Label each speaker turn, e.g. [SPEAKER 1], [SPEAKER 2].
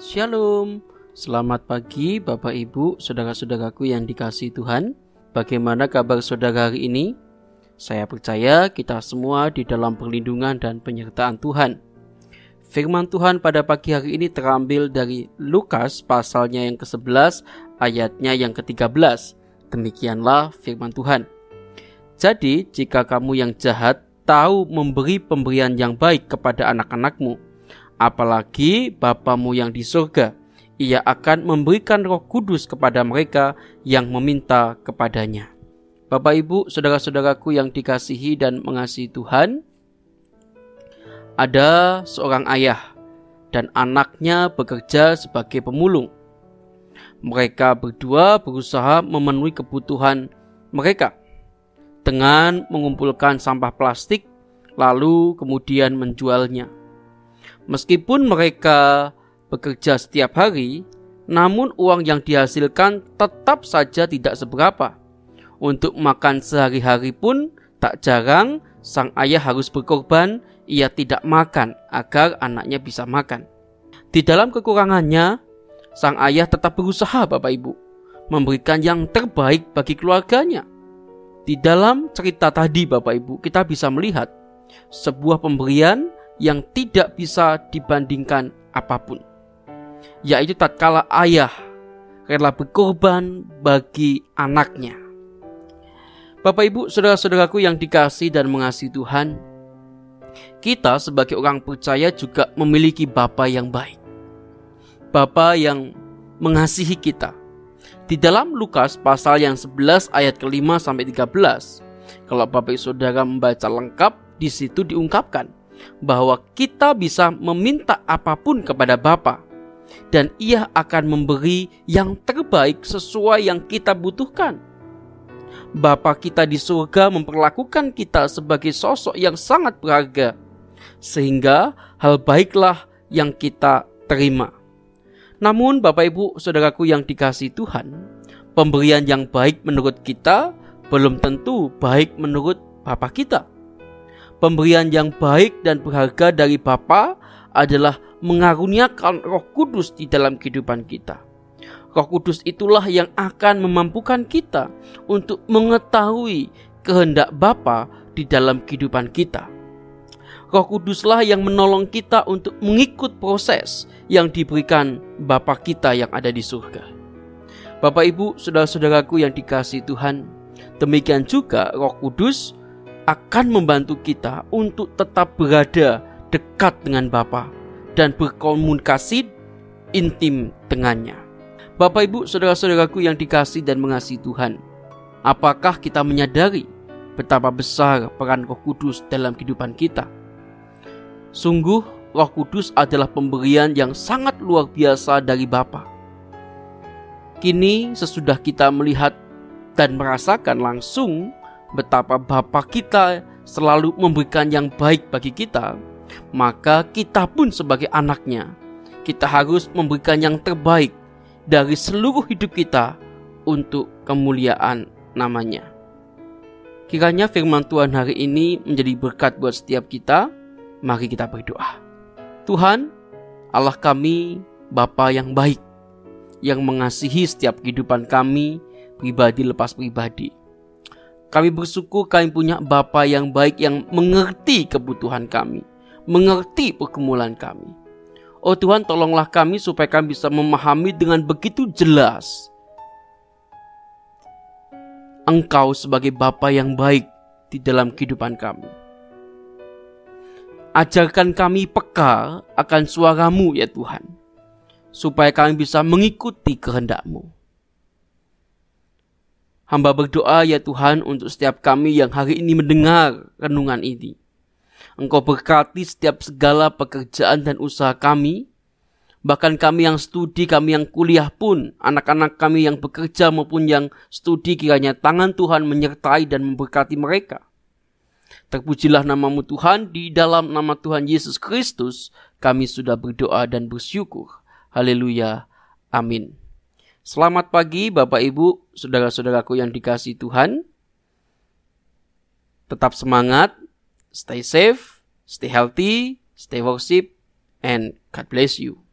[SPEAKER 1] Shalom, selamat pagi Bapak Ibu, saudara-saudaraku yang dikasih Tuhan. Bagaimana kabar saudara hari ini? Saya percaya kita semua di dalam perlindungan dan penyertaan Tuhan. Firman Tuhan pada pagi hari ini terambil dari Lukas pasalnya yang ke-11 ayatnya yang ke-13. Demikianlah firman Tuhan. Jadi jika kamu yang jahat tahu memberi pemberian yang baik kepada anak-anakmu, apalagi Bapamu yang di surga. Ia akan memberikan roh kudus kepada mereka yang meminta kepadanya. Bapak ibu saudara-saudaraku yang dikasihi dan mengasihi Tuhan, ada seorang ayah dan anaknya bekerja sebagai pemulung. Mereka berdua berusaha memenuhi kebutuhan mereka dengan mengumpulkan sampah plastik lalu kemudian menjualnya. Meskipun mereka bekerja setiap hari, namun uang yang dihasilkan tetap saja tidak seberapa. Untuk makan sehari-hari pun tak jarang sang ayah harus berkorban, ia tidak makan agar anaknya bisa makan. Di dalam kekurangannya, sang ayah tetap berusaha Bapak Ibu memberikan yang terbaik bagi keluarganya. Di dalam cerita tadi Bapak Ibu kita bisa melihat sebuah pemberian yang tidak bisa dibandingkan apa pun, yaitu tatkala ayah rela berkorban bagi anaknya. Bapak, ibu, saudara-saudaraku yang dikasih dan mengasihi Tuhan, kita sebagai orang percaya juga memiliki Bapa yang baik, Bapa yang mengasihi kita. Di dalam Lukas pasal yang 11 ayat ke-5 sampai 13, kalau Bapak Saudara membaca lengkap, di situ diungkapkan bahwa kita bisa meminta apa pun kepada Bapa dan ia akan memberi yang terbaik sesuai yang kita butuhkan. Bapa kita di surga memperlakukan kita sebagai sosok yang sangat berharga sehingga hal baiklah yang kita terima. Namun Bapak Ibu Saudaraku yang dikasih Tuhan, pemberian yang baik menurut kita belum tentu baik menurut Bapak kita. Pemberian yang baik dan berharga dari Bapa adalah mengaruniakan Roh Kudus di dalam kehidupan kita. Roh Kudus itulah yang akan memampukan kita untuk mengetahui kehendak Bapa di dalam kehidupan kita. Roh Kuduslah yang menolong kita untuk mengikut proses yang diberikan Bapa kita yang ada di surga. Bapak Ibu, saudara-saudaraku yang dikasih Tuhan, demikian juga Roh Kudus akan membantu kita untuk tetap berada dekat dengan Bapa dan berkomunikasi intim dengannya. Bapak Ibu, saudara-saudaraku yang dikasih dan mengasihi Tuhan, apakah kita menyadari betapa besar peran Roh Kudus dalam kehidupan kita? Sungguh, Roh Kudus adalah pemberian yang sangat luar biasa dari Bapa. Kini, sesudah kita melihat dan merasakan langsung betapa Bapa kita selalu memberikan yang baik bagi kita, maka kita pun sebagai anaknya, kita harus memberikan yang terbaik dari seluruh hidup kita untuk kemuliaan namanya. Kiranya firman Tuhan hari ini menjadi berkat buat setiap kita. Mari kita berdoa. Tuhan, Allah kami, Bapa yang baik, yang mengasihi setiap kehidupan kami, pribadi lepas pribadi. Kami bersyukur kami punya Bapa yang baik yang mengerti kebutuhan kami, mengerti pergumulan kami. Oh Tuhan, tolonglah kami supaya kami bisa memahami dengan begitu jelas Engkau sebagai Bapa yang baik di dalam kehidupan kami. Ajarkan kami peka akan suaramu ya Tuhan, supaya kami bisa mengikuti kehendakmu. Hamba berdoa ya Tuhan untuk setiap kami yang hari ini mendengar renungan ini. Engkau berkati setiap segala pekerjaan dan usaha kami. Bahkan kami yang studi, kami yang kuliah pun, anak-anak kami yang bekerja maupun yang studi kiranya tangan Tuhan menyertai dan memberkati mereka. Terpujilah namamu Tuhan, di dalam nama Tuhan Yesus Kristus kami sudah berdoa dan bersyukur. Haleluya. Amin. Selamat pagi Bapak Ibu, saudara-saudaraku yang dikasih Tuhan. Tetap semangat, stay safe, stay healthy, stay worship, and God bless you.